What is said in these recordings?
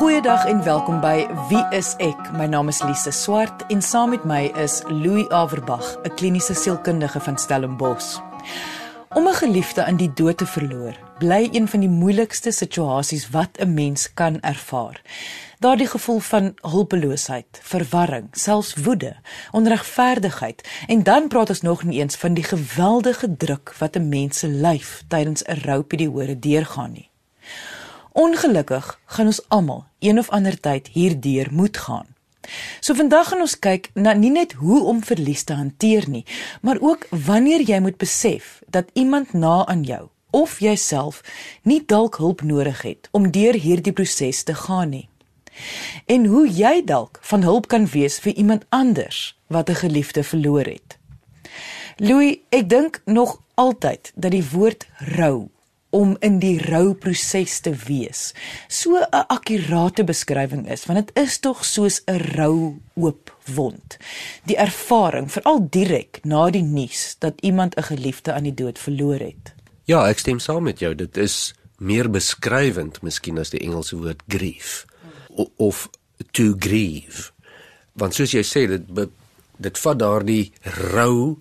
Goeiedag en welkom by Wie is ek? My naam is Lise Swart en saam met my is Louis Averbag, 'n kliniese sielkundige van Stellenbosch. Om 'n geliefde aan die dood te verloor, bly een van die moeilikste situasies wat 'n mens kan ervaar. Daardie gevoel van hulpeloosheid, verwarring, selfs woede, onregverdigheid en dan praat ons nog nie eens van die geweldige druk wat 'n mens se lyf tydens 'n rouperiode deurgaan nie. Ongelukkig gaan ons almal een of ander tyd hierdeur moet gaan. So vandag gaan ons kyk na nie net hoe om verlies te hanteer nie, maar ook wanneer jy moet besef dat iemand na aan jou of jouself nie dalk hulp nodig het om deur hierdie proses te gaan nie. En hoe jy dalk van hulp kan wees vir iemand anders wat 'n geliefde verloor het. Louis, ek dink nog altyd dat die woord rou om in die rouproses te wees. So 'n akkurate beskrywing is, want dit is tog soos 'n rou oop wond. Die ervaring, veral direk na die nuus dat iemand 'n geliefde aan die dood verloor het. Ja, ek stem saam met jou. Dit is meer beskrywend miskien as die Engelse woord grief o of to grieve. Want soos jy sê, dit dit vat daardie rou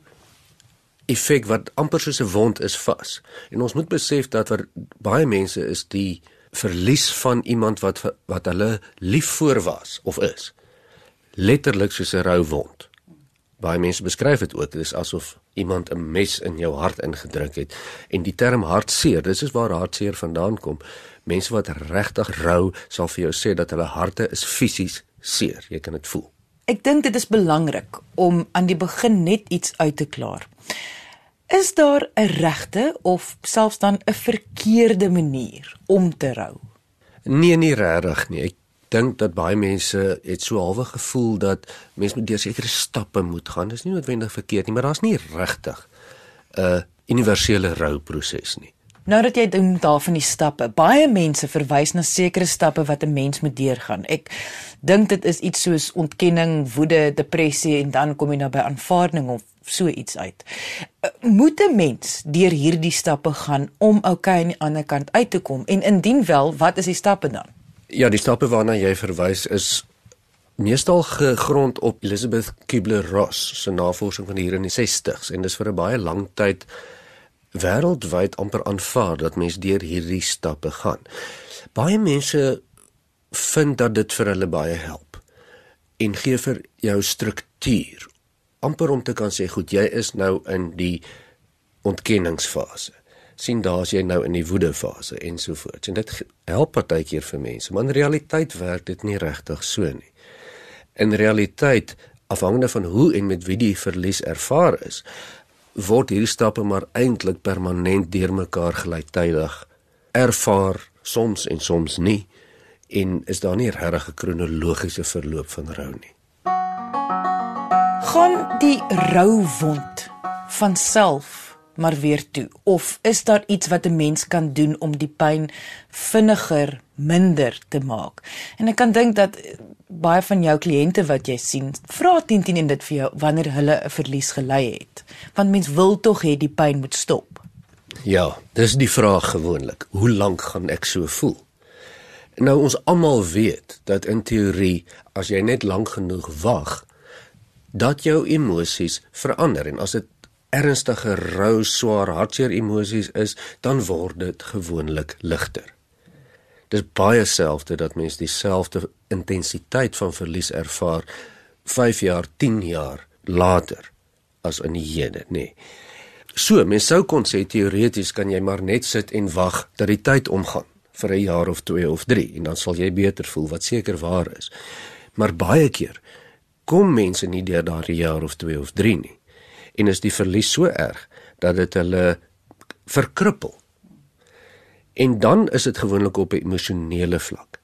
effek wat amper soos 'n wond is vas. En ons moet besef dat vir baie mense is die verlies van iemand wat wat hulle lief voor was of is letterlik soos 'n rou wond. Baie mense beskryf dit ook dis asof iemand 'n mes in jou hart ingedruk het en die term hartseer, dis is waar hartseer vandaan kom. Mense wat regtig rou sal vir jou sê dat hulle harte is fisies seer. Jy kan dit voel. Ek dink dit is belangrik om aan die begin net iets uit te klaar. Is daar 'n regte of selfs dan 'n verkeerde manier om te rou? Nee, nie regtig nie. Ek dink dat baie mense het so halwe gevoel dat mense moet deur sekere stappe moet gaan. Dis nie noodwendig verkeerd nie, maar daar's nie regtig 'n universele rouproses nie. Nou dat jy doen daarvan die stappe, baie mense verwys na sekere stappe wat 'n mens moet deurgaan. Ek dink dit is iets soos ontkenning, woede, depressie en dan kom jy nou by aanvaarding of so iets uit. Eh, moet 'n mens deur hierdie stappe gaan om oukei aan die ander kant uit te kom? En indien wel, wat is die stappe dan? Ja, die stappe waarna jy verwys is meestal gegrond op Elizabeth Kubler-Ross se navorsing van hier in die 60s en dis vir 'n baie lang tyd wêreldwyd amper aanvaar dat mens deur hierdie stappe gaan. Baie mense vind dat dit vir hulle baie help en gee vir jou struktuur. Amper om te kan sê goed jy is nou in die ontkenningsfase. Sien daar's jy nou in die woedefase ensovoorts en dit help partykeer vir mense maar in realiteit werk dit nie regtig so nie. In realiteit afhangende van hoe en met wie die verlies ervaar is word hierdie stappe maar eintlik permanent deurmekaar gelyktydig ervaar soms en soms nie en is daar nie regtig 'n kronologiese verloop van rou nie. Gaan die rouwond van self maar weer toe? Of is daar iets wat 'n mens kan doen om die pyn vinniger minder te maak? En ek kan dink dat baie van jou kliënte wat jy sien vra teen teen dit vir jou wanneer hulle 'n verlies gely het. Want mens wil tog hê die pyn moet stop. Ja dis die vraag gewoonlik. Hoe lank gaan ek so voel? Nou ons almal weet dat in teorie as jy net lank genoeg wag dat jou emosies verander. En as dit ernstige rou, swaar, hartseer emosies is, dan word dit gewoonlik ligter. Dis baie selfde dat mens dieselfde intensiteit van verlies ervaar 5 jaar, 10 jaar later as in die hede, nê. Nee. So, mens sou kon sê teoreties kan jy maar net sit en wag dat die tyd omgaan vir 'n jaar of 2 of 3 en dan sal jy beter voel wat seker waar is. Maar baie keer kom mense nie deur daardie jaar of 2 of 3 nie. En is die verlies so erg dat dit hulle verkruppel. En dan is dit gewoonlik op 'n emosionele vlak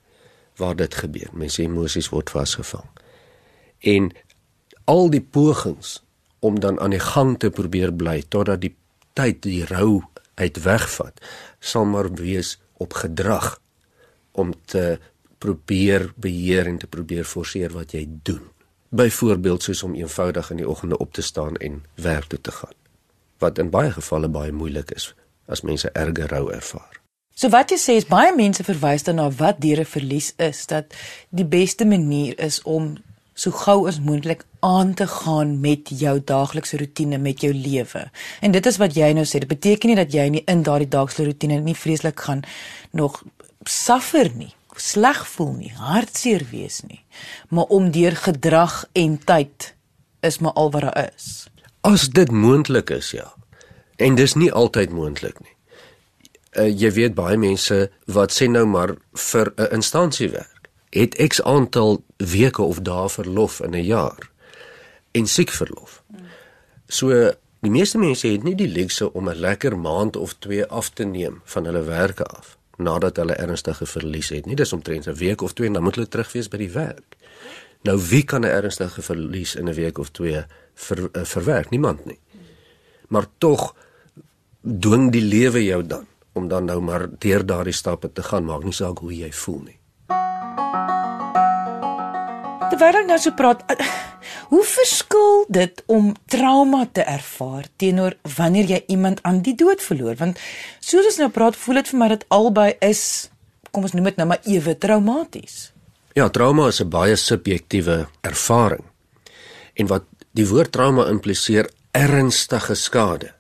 waar dit gebeur. Mense emosies word vasgevang. En al die pogings om dan aan die gang te probeer bly totdat die tyd die rou uit wegvat, sal maar wees op gedrag om te probeer beheer en te probeer forceer wat jy doen byvoorbeeld soos om eenvoudig in die oggende op te staan en werk toe te gaan wat in baie gevalle baie moeilik is as mense erge rou ervaar So wat jy sê is baie mense verwys dan na wat deur 'n verlies is dat die beste manier is om so gou as moontlik aan te gaan met jou daaglikse rotine met jou lewe. En dit is wat jy nou sê. Dit beteken nie dat jy nie in daardie daaglikse rotine nie vreeslik gaan nog suffer nie, sleg voel nie, hartseer wees nie, maar om deur gedrag en tyd is maar al wat daar is. As dit moontlik is, ja. En dis nie altyd moontlik nie uh, jy weet baie mense wat sê nou maar vir 'n instansie werk het x aantal weke of dae verlof in 'n jaar en siek verlof. So die meeste mense het nie die luukse om 'n lekker maand of 2 af te neem van hulle werke af nadat hulle ernstige verlies het. Nie dis omtrent 'n week of 2 en dan moet hulle terug wees by die werk. Nou wie kan 'n ernstige verlies in 'n week of 2 ver, uh, verwerk? Niemand nie. Maar tog dwing die lewe jou dan om dan nou maar deur daardie stappe te gaan, maak nie saak hoe jy voel nie. Terwyl ek nou so praat, eh, hoe verskil dit om trauma te ervaar teenoor wanneer jy iemand aan die dood verloor? Want soos ons nou praat, voel dit vir my dat albei is, kom ons noem dit nou maar ewe traumaties. Ja, trauma is 'n baie subjektiewe ervaring. En wat die woord trauma impliseer ernstige skade.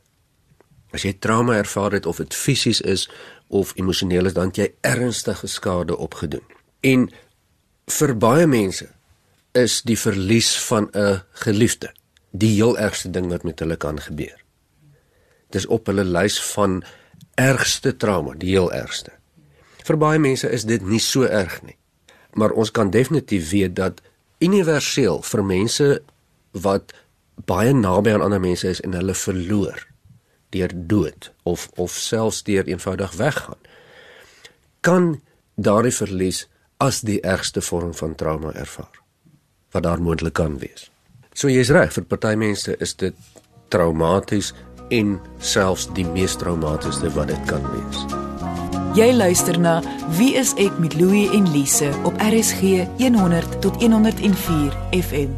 As jy trauma ervaar het of dit fisies is of emosioneel is, dan jy ernstige skade opgedoen. En vir baie mense is die verlies van 'n geliefde die heel ergste ding wat met hulle kan gebeur. Dis op hulle lys van ergste trauma, die heel ergste. Vir baie mense is dit nie so erg nie. Maar ons kan definitief weet dat universeel vir mense wat baie naby aan ander mense is en hulle verloor, deur dood of of selfs deur eenvoudig weggaan kan daardie verlies as die ergste vorm van trauma ervaar wat daar moontlik kan wees. So jy's reg, vir party mense is dit traumaties en selfs die mees traumatiese wat dit kan wees. Jy luister na Wie is ek met Louie en Lise op RSG 100 tot 104 FM.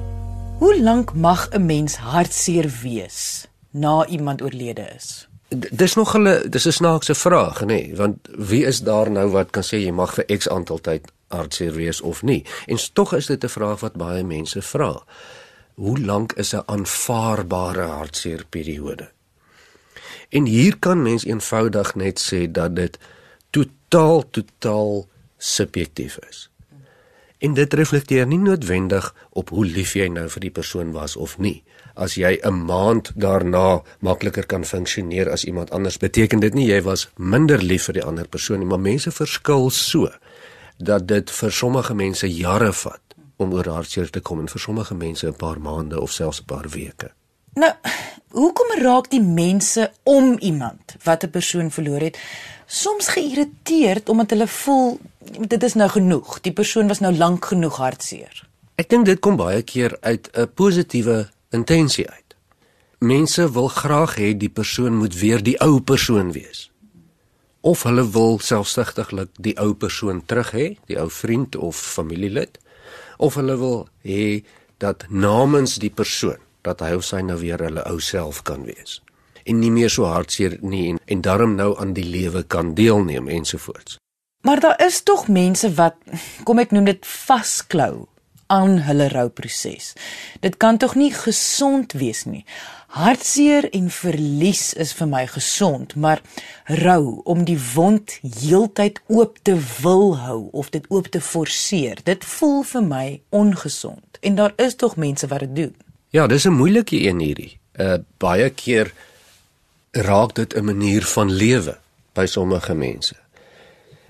Hoe lank mag 'n mens hartseer wees? na iemand oorlede is? Dis nog 'n dis 'n snaakse vraag, nê, nee, want wie is daar nou wat kan sê jy mag vir X aantal tyd hartseer wees of nie? En tog is dit 'n vraag wat baie mense vra. Hoe lank is 'n aanvaarbare hartseer periode? En hier kan mens eenvoudig net sê dat dit totaal totaal subjektief is. En dit reflekteer nie noodwendig op hoe lief jy nou vir die persoon was of nie as jy 'n maand daarna makliker kan funksioneer as iemand anders, beteken dit nie jy was minder lief vir die ander persoon nie, maar mense verskil so dat dit vir sommige mense jare vat om oor hartseer te kom en vir sommige mense 'n paar maande of selfs 'n paar weke. Nou, hoekom raak die mense om iemand wat 'n persoon verloor het soms geïrriteerd omdat hulle voel dit is nou genoeg, die persoon was nou lank genoeg hartseer? Ek dink dit kom baie keer uit 'n positiewe intensie uit. Mense wil graag hê die persoon moet weer die ou persoon wees. Of hulle wil selfsugtiglik die ou persoon terug hê, die ou vriend of familielid, of hulle wil hê dat namens die persoon dat hy of sy nou weer hulle ou self kan wees en nie meer so hartseer nie en, en daarom nou aan die lewe kan deelneem ensovoorts. Maar daar is tog mense wat kom ek noem dit vasklou aan hulle rouproses. Dit kan tog nie gesond wees nie. Hartseer en verlies is vir my gesond, maar rou om die wond heeltyd oop te wil hou of dit oop te forceer, dit voel vir my ongesond. En daar is tog mense wat dit doen. Ja, dis 'n moeilike een hierdie. Uh baie keer raak dit 'n manier van lewe by sommige mense.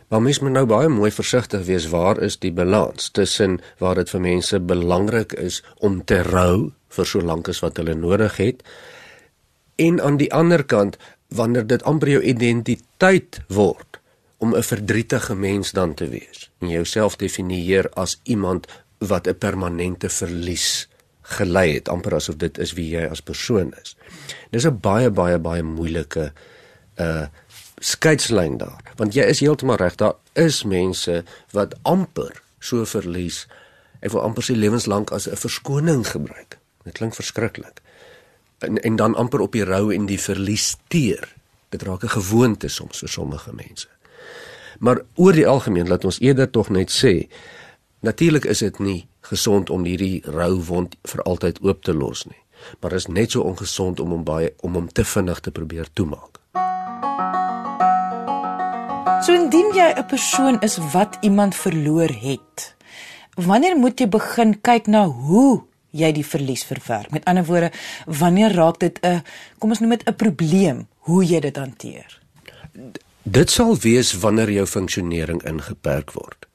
Maar mens moet nou baie mooi versigtig wees waar is die balans tussen waar dit vir mense belangrik is om te rou vir so lank as wat hulle nodig het en aan die ander kant wanneer dit amper jou identiteit word om 'n verdrietige mens dan te wees en jouself definieer as iemand wat 'n permanente verlies gelei het amper asof dit is wie jy as persoon is. Dis 'n baie baie baie moeilike uh skeidslyn daar. Want jy is heeltemal reg, daar is mense wat amper so verlies. Ek wil amper sy lewenslank as 'n verskoning gebruik. Dit klink verskriklik. En en dan amper op die rou en die verlies teer. Dit raak 'n gewoonte soms vir sommige mense. Maar oor die algemeen laat ons eerder tog net sê natuurlik is dit nie gesond om hierdie rou wond vir altyd oop te los nie. Maar is net so ongesond om hom baie om hom te vinnig te probeer toemaak. So indien jy 'n persoon is wat iemand verloor het, wanneer moet jy begin kyk na hoe jy die verlies verwerk? Met ander woorde, wanneer raak dit 'n kom ons noem dit 'n probleem, hoe jy dit hanteer? Dit sal wees wanneer jou funksionering ingeperk word.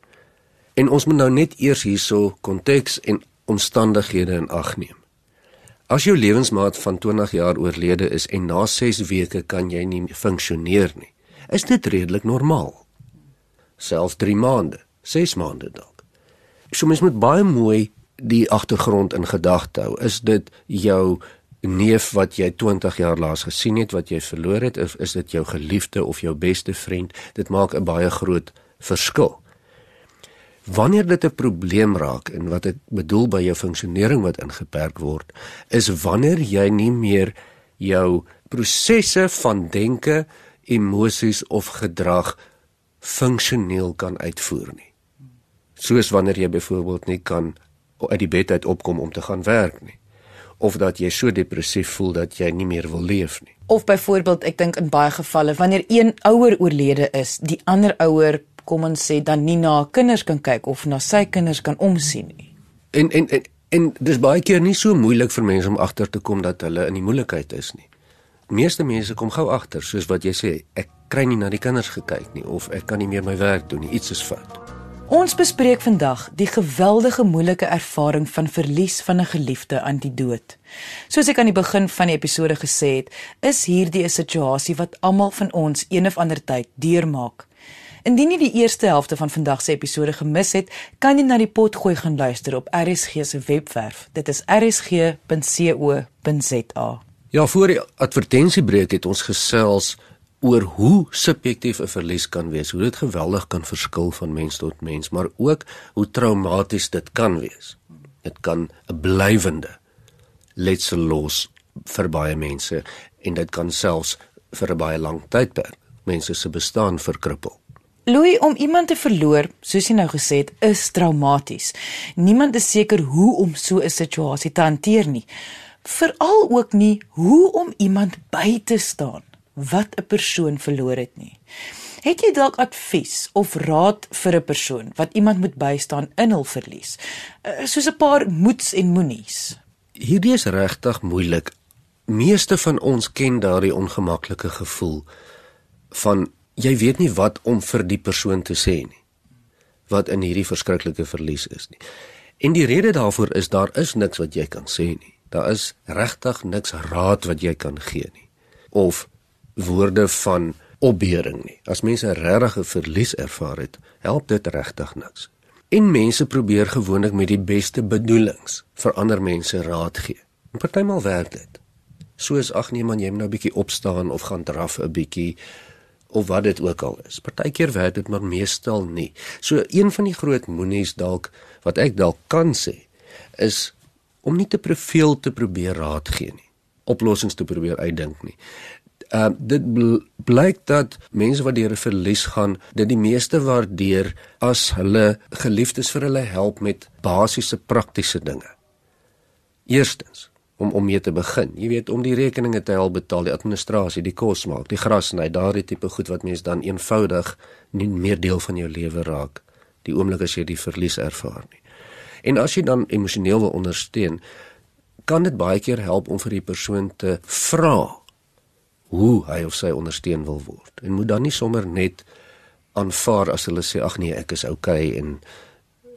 En ons moet nou net eers hierso konteks en omstandighede in ag neem. As jou lewensmaat van 20 jaar oorlede is en na 6 weke kan jy nie funksioneer nie, is dit redelik normaal. Selfs 3 maande, 6 maande dalk. So mens moet baie mooi die agtergrond in gedagte hou. Is dit jou neef wat jy 20 jaar laas gesien het wat jy verloor het of is dit jou geliefde of jou beste vriend? Dit maak 'n baie groot verskil. Wanneer dit 'n probleem raak en wat ek bedoel by jou funksionering wat ingeperk word, is wanneer jy nie meer jou prosesse van denke, emosies of gedrag funksioneel kan uitvoer nie. Soos wanneer jy byvoorbeeld nie kan uit die bed uit opkom om te gaan werk nie of dat jy so depressief voel dat jy nie meer wil leef nie. Of byvoorbeeld, ek dink in baie gevalle wanneer een ouer oorlede is, die ander ouer kom ons sê dan nie na kinders kan kyk of na sy kinders kan omsien nie. En en en, en dis baie keer nie so moeilik vir mense om agter te kom dat hulle in die moeilikheid is nie. Meeste mense kom gou agter, soos wat jy sê, ek kry nie na die kinders gekyk nie of ek kan nie meer my werk doen nie, iets is fout. Ons bespreek vandag die geweldige moeilike ervaring van verlies van 'n geliefde aan die dood. Soos ek aan die begin van die episode gesê het, is hierdie 'n situasie wat almal van ons een of ander tyd deurmaak. Indien jy die eerste helfte van vandag se episode gemis het, kan jy na die potgooi gaan luister op RSG se webwerf. Dit is rsg.co.za. Ja, voor die advertensiebreek het ons gesels oor hoe subjektief 'n verlies kan wees, hoe dit geweldig kan verskil van mens tot mens, maar ook hoe traumaties dit kan wees. Dit kan 'n blywende letsel los vir baie mense en dit kan selfs vir 'n baie lang tydperk mense se bestaan verkrippel. Louis om iemand te verloor, soos jy nou gesê het, is traumaties. Niemand is seker hoe om so 'n situasie te hanteer nie. Veral ook nie hoe om iemand by te staan wat 'n persoon verloor het nie. Het jy dalk advies of raad vir 'n persoon wat iemand moet bystaan in hul verlies? Eh, soos 'n paar moets en moenies. Hierdie is regtig moeilik. Meeste van ons ken daardie ongemaklike gevoel van jy weet nie wat om vir die persoon te sê nie wat in hierdie verskriklike verlies is nie. En die rede daarvoor is daar is niks wat jy kan sê nie. Daar is regtig niks raad wat jy kan gee nie. Of woorde van opbeuring nie. As mense regtig 'n verlies ervaar het, help dit regtig niks. En mense probeer gewoonlik met die beste bedoelings vir ander mense raad gee. En partymal werk dit. Soos ag nee man, jy moet nou 'n bietjie opstaan of gaan draf 'n bietjie of wat dit ook al is. Partykeer werk dit maar meestal nie. So een van die groot moenies dalk wat ek dalk kan sê is om nie te preveel te probeer raad gee nie. Oplossings te probeer uitdink nie. Uh dit bl blyk dat mense wat deur 'n verlies gaan, dit die meeste waardeer as hulle geliefdes vir hulle help met basiese praktiese dinge. Eerstens om om mee te begin. Jy weet om die rekeninge te help betaal, die administrasie, die kos maak, die gras sny, daardie tipe goed wat mens dan eenvoudig nie meer deel van jou lewe raak die oomblik as jy die verlies ervaar nie. En as jy dan emosioneel wil ondersteun, kan dit baie keer help om vir die persoon te vra hoe hy of sy ondersteun wil word. En moet dan nie sommer net aanvaar as hulle sê ag nee, ek is okay en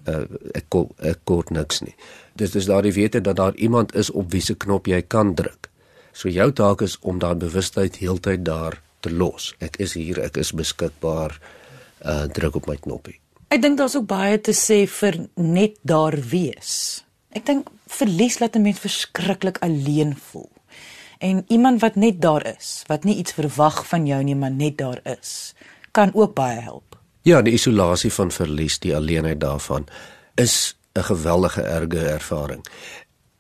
uh, ek ek kort niks nie. Dit is daardie wete dat daar iemand is op wie se knop jy kan druk. So jou taak is om daai bewustheid heeltyd daar te los. Ek is hier, ek is beskikbaar. Uh druk op my knoppie. Ek dink daar's ook baie te sê vir net daar wees. Ek dink verlies laat 'n mens verskriklik alleen voel. En iemand wat net daar is, wat nie iets verwag van jou nie, maar net daar is, kan ook baie help. Ja, die isolasie van verlies, die alleenheid daarvan is 'n geweldige erge ervaring.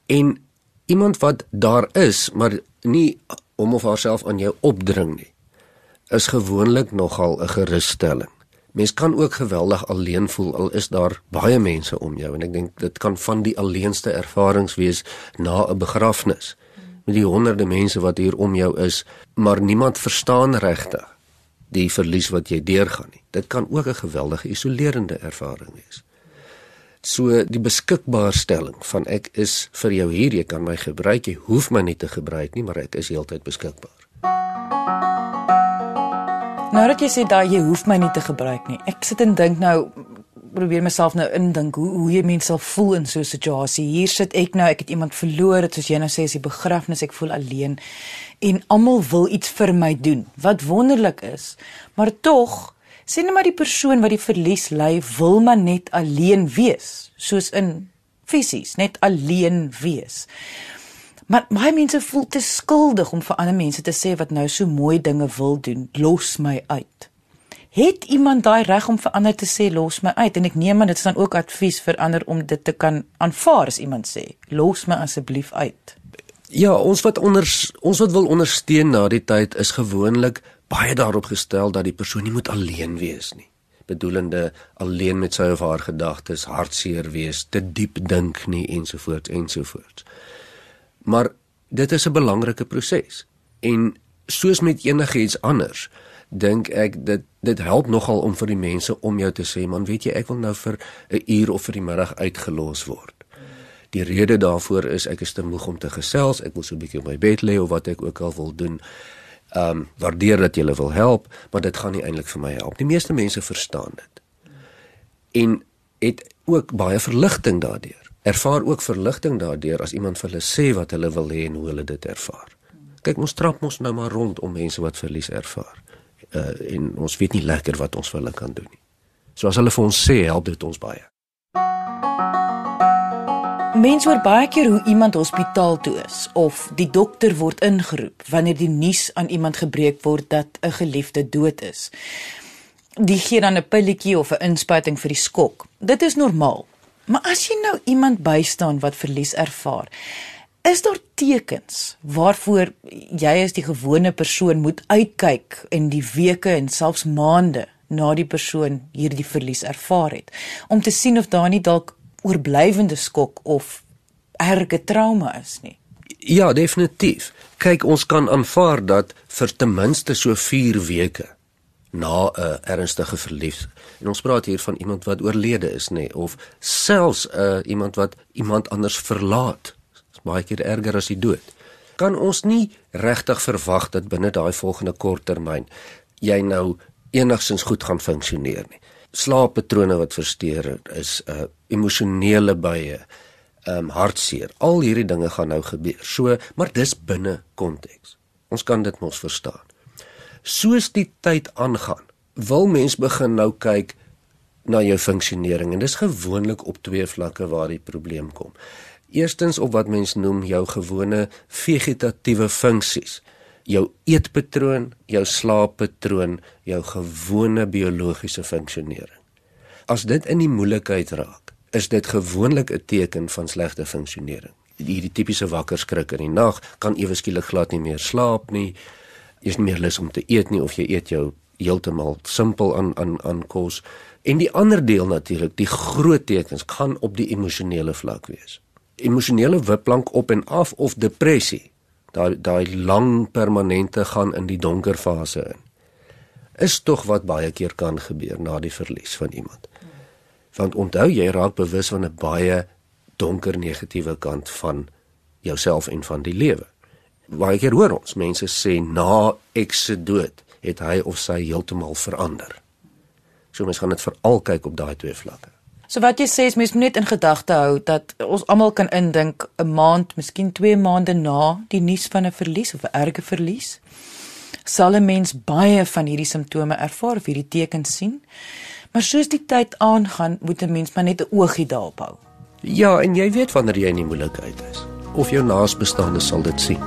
En iemand wat daar is, maar nie hom of haarself aan jou opdring nie, is gewoonlik nogal 'n gerusstelling. Mens kan ook geweldig alleen voel al is daar baie mense om jou en ek dink dit kan van die alleenste ervarings wees na 'n begrafnis met die honderde mense wat hier om jou is, maar niemand verstaan regtig die verlies wat jy deurgaan nie. Dit kan ook 'n geweldige isolerende ervaring wees. So die beskikbaarstelling van ek is vir jou hier, jy kan my gebruik, jy hoef my nie te gebruik nie, maar ek is heeltyd beskikbaar. Nou dat jy sê daai jy hoef my nie te gebruik nie. Ek sit en dink nou probeer myself nou indink hoe hoe jy mense sal voel in so 'n situasie. Hier sit ek nou, ek het iemand verloor, dit soos jy nou sê is die begrafnis, ek voel alleen en almal wil iets vir my doen. Wat wonderlik is, maar tog sê net maar die persoon wat die verlies ly, wil maar net alleen wees, soos in fisies, net alleen wees. Maar baie mense voel te skuldig om vir ander mense te sê wat nou so mooi dinge wil doen, los my uit. Het iemand daai reg om vir ander te sê los my uit en ek neem aan dit is dan ook advies vir ander om dit te kan aanvaar as iemand sê los my asseblief uit. Ja, ons wat onder ons wat wil ondersteun na die tyd is gewoonlik baie daarop gestel dat die persoon nie moet alleen wees nie. Bedoelende alleen met sy of haar gedagtes, hartseer wees, te diep dink nie ensovoorts ensovoorts. Maar dit is 'n belangrike proses en soos met enigiets anders dink ek dit dit help nogal om vir die mense om jou te sê man weet jy ek wil nou vir 'n uur of vir die middag uitgelos word. Die rede daarvoor is ek is te moeg om te gesels, ek wil so 'n bietjie op my bed lê of wat ek ook al wil doen. Ehm um, waardeer dat jy hulle wil help, maar dit gaan nie eintlik vir my help. Die meeste mense verstaan dit. En het ook baie verligting daardeur. Ervaar ook verligting daardeur as iemand vir hulle sê wat hulle wil hê en hoe hulle dit ervaar. Kyk, ons trap mos nou maar rond om mense wat verlies ervaar uh, en ons weet nie lekker wat ons vir hulle kan doen nie. So as hulle vir ons sê, help dit ons baie. Mense hoor baie keer hoe iemand hospitaal toe is of die dokter word ingeroep wanneer die nuus aan iemand gebreek word dat 'n geliefde dood is. Die gee dan 'n pilletjie of 'n inspuiting vir die skok. Dit is normaal. Maar as jy nou iemand bystaan wat verlies ervaar, Is daar tekens waarvoor jy as die gewone persoon moet uitkyk in die weke en selfs maande na die persoon hierdie verlies ervaar het om te sien of daar nie dalk oorblywende skok of erge trauma is nie? Ja, definitief. Kyk, ons kan aanvaar dat vir ten minste so 4 weke na 'n ernstige verlies. En ons praat hier van iemand wat oorlede is, nê, of selfs 'n uh, iemand wat iemand anders verlaat baie keer erger as die dood. Kan ons nie regtig verwag dat binne daai volgende kort termyn jy nou enigsins goed gaan funksioneer nie. Slaappatrone wat versteur is, uh emosionele baie, um hartseer. Al hierdie dinge gaan nou gebeur. So, maar dis binne konteks. Ons kan dit mos verstaan. Soos die tyd aangaan, wil mens begin nou kyk na jou funksionering en dis gewoonlik op twee vlakke waar die probleem kom. Eerstens op wat mens noem jou gewone vegetatiewe funksies. Jou eetpatroon, jou slaappatroon, jou gewone biologiese funksionering. As dit in die moeilikheid raak, is dit gewoonlik 'n teken van slegte funksionering. Hierdie tipiese wakker skrik in die nag, kan ewe skielik glad nie meer slaap nie. Jy is nie meer lus om te eet nie of jy eet jou heeltemal simpel aan aan aan kos. En die ander deel natuurlik, die groot tekens kan op die emosionele vlak wees emosionele wipplank op en af of depressie. Daai daai lang permanente gaan in die donker fase in. Is tog wat baie keer kan gebeur na die verlies van iemand. Want onthou jy raak bewus van 'n baie donker negatiewe kant van jouself en van die lewe. Baie keer hoor ons mense sê na ek se dood het hy of sy heeltemal verander. So mens gaan dit veral kyk op daai twee vlakke. So wat jy sê is mens moet net in gedagte hou dat ons almal kan indink 'n maand, miskien 2 maande na die nuus van 'n verlies of 'n erge verlies, sal 'n mens baie van hierdie simptome ervaar of hierdie tekens sien. Maar soos die tyd aangaan, moet 'n mens maar net 'n oogie daarop hou. Ja, en jy weet wanneer jy in die moeilikheid is of jou naasbestaande sal dit sien.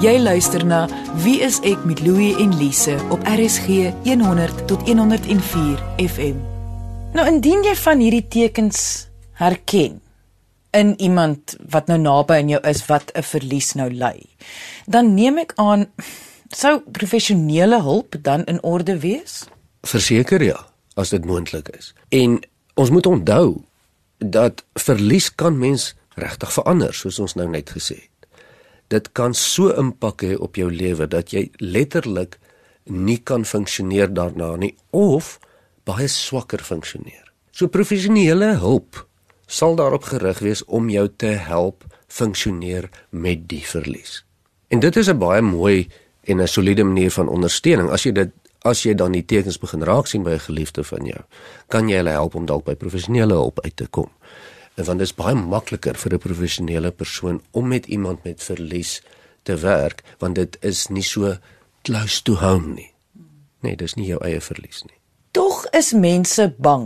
Jy luister na Wie is ek met Louie en Lise op RSG 100 tot 104 FM. Nou indien jy van hierdie tekens herken in iemand wat nou naby aan jou is wat 'n verlies nou ly, dan neem ek aan sou professionele hulp dan in orde wees? Verseker ja, as dit moontlik is. En ons moet onthou dat verlies kan mens regtig verander, soos ons nou net gesê het. Dit kan so impak hê op jou lewe dat jy letterlik nie kan funksioneer daarna nie of baie swakker funksioneer. So professionele hulp sal daarop gerig wees om jou te help funksioneer met die verlies. En dit is 'n baie mooi en 'n soliede manier van ondersteuning. As jy dit as jy dan die tekens begin raak sien by 'n geliefde van jou, kan jy hulle help om dalk by professionele hulp uit te kom. En want dit is baie makliker vir 'n professionele persoon om met iemand met verlies te werk, want dit is nie so close to home nie. Nee, dis nie jou eie verlies nie. Tog is mense bang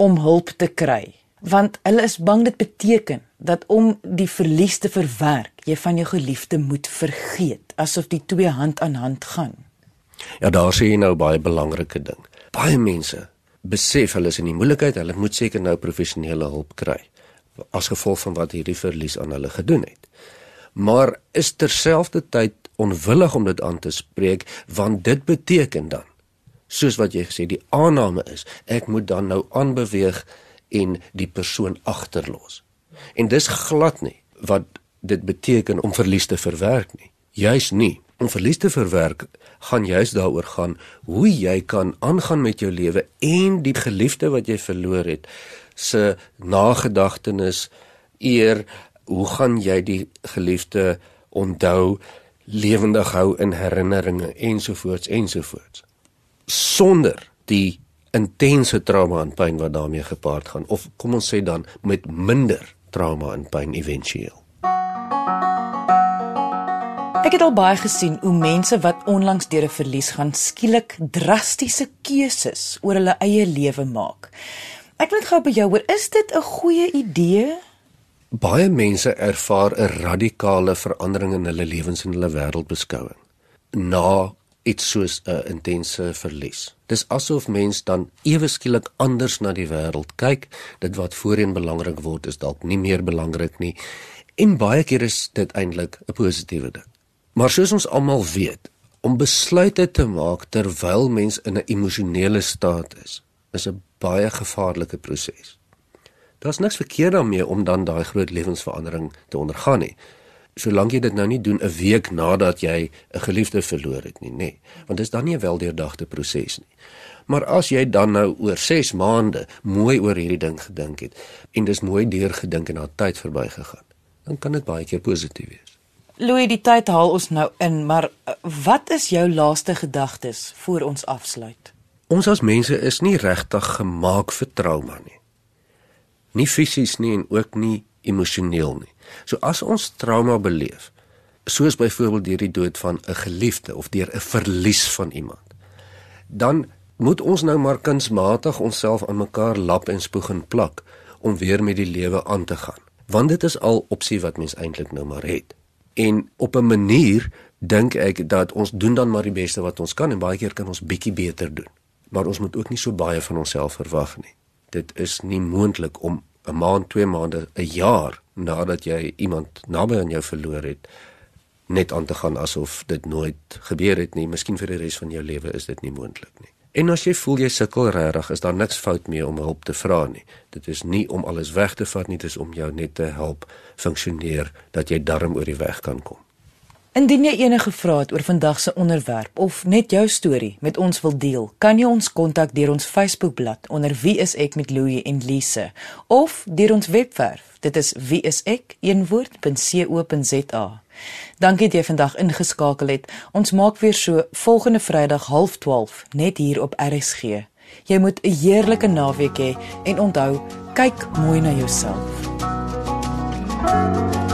om hulp te kry want hulle is bang dit beteken dat om die verlies te verwerk, jy van jou geliefde moet vergeet, asof die twee hand aan hand gaan. Ja, daar sê jy nou baie belangrike ding. Baie mense besef hulle is in die moeilikheid, hulle moet seker nou professionele hulp kry as gevolg van wat hierdie verlies aan hulle gedoen het. Maar is terselfdertyd onwillig om dit aan te spreek want dit beteken dan soos wat jy gesê die aanname is ek moet dan nou aanbeweeg en die persoon agterlos. En dis glad nie wat dit beteken om verlies te verwerk nie. Juis nie. Om verlies te verwerk gaan juis daaroor gaan hoe jy kan aangaan met jou lewe en die geliefde wat jy verloor het se nagedagtenis eer hoe gaan jy die geliefde onthou lewendig hou in herinneringe ensovoorts ensovoorts sonder die intense trauma en pyn wat daarmee gepaard gaan of kom ons sê dan met minder trauma en pyn éventueel. Ek het al baie gesien hoe mense wat onlangs deur 'n verlies gaan skielik drastiese keuses oor hulle eie lewe maak. Ek wil gou by jou hoor, is dit 'n goeie idee? Baie mense ervaar 'n radikale verandering in hulle lewens en hulle wêreldbeskouing na iets soos 'n intense verlies. Dis asof mens dan ewe skielik anders na die wêreld kyk. Dit wat voorheen belangrik word is dalk nie meer belangrik nie. En baie keer is dit eintlik 'n positiewe ding. Maar soos ons almal weet, om besluite te maak terwyl mens in 'n emosionele staat is, is 'n baie gevaarlike proses. Daar's niks verkeerd daarmee om dan daai groot lewensverandering te ondergaan nie solank jy dit nou nie doen 'n week nadat jy 'n geliefde verloor het nie, nê. Nee. Want dit is dan nie 'n weldeurdagte proses nie. Maar as jy dan nou oor 6 maande mooi oor hierdie ding gedink het en dis mooi deurgedink en na tyd verbygegaan, dan kan dit baie keer positief wees. Louis, die tyd haal ons nou in, maar eh, wat is jou laaste gedagtes voor ons afsluit? Ons as mense is nie regtig gemaak vir trauma nie. Nie fisies nie en ook nie emosioneel nie. So as ons trauma beleef, soos byvoorbeeld deur die dood van 'n geliefde of deur 'n verlies van iemand, dan moet ons nou maar kunsmatig onsself aan mekaar lap en spoeg en plak om weer met die lewe aan te gaan. Want dit is al opsie wat mens eintlik nou maar het. En op 'n manier dink ek dat ons doen dan maar die beste wat ons kan en baie keer kan ons bietjie beter doen. Maar ons moet ook nie so baie van onsself verwag nie. Dit is nie moontlik om 'n maand, 2 maande, 'n jaar nadat jy iemand naby aan jou verloor het, net aan te gaan asof dit nooit gebeur het nie. Miskien vir die res van jou lewe is dit nie moontlik nie. En as jy voel jy sukkel regtig, is daar niks fout mee om hulp te vra nie. Dit is nie om alles weg te vat nie, dit is om jou net te help funksioneer dat jy darm oor die weg kan kom. Indien jy enige vrae het oor vandag se onderwerp of net jou storie met ons wil deel, kan jy ons kontak deur ons Facebookblad onder Wie is ek met Louie en Lise of deur ons webwerf. Dit is wieisek.co.za. Dankie dat jy vandag ingeskakel het. Ons maak weer so volgende Vrydag 12:30 net hier op RSG. Jy moet 'n heerlike naweek hê en onthou, kyk mooi na jouself. thank you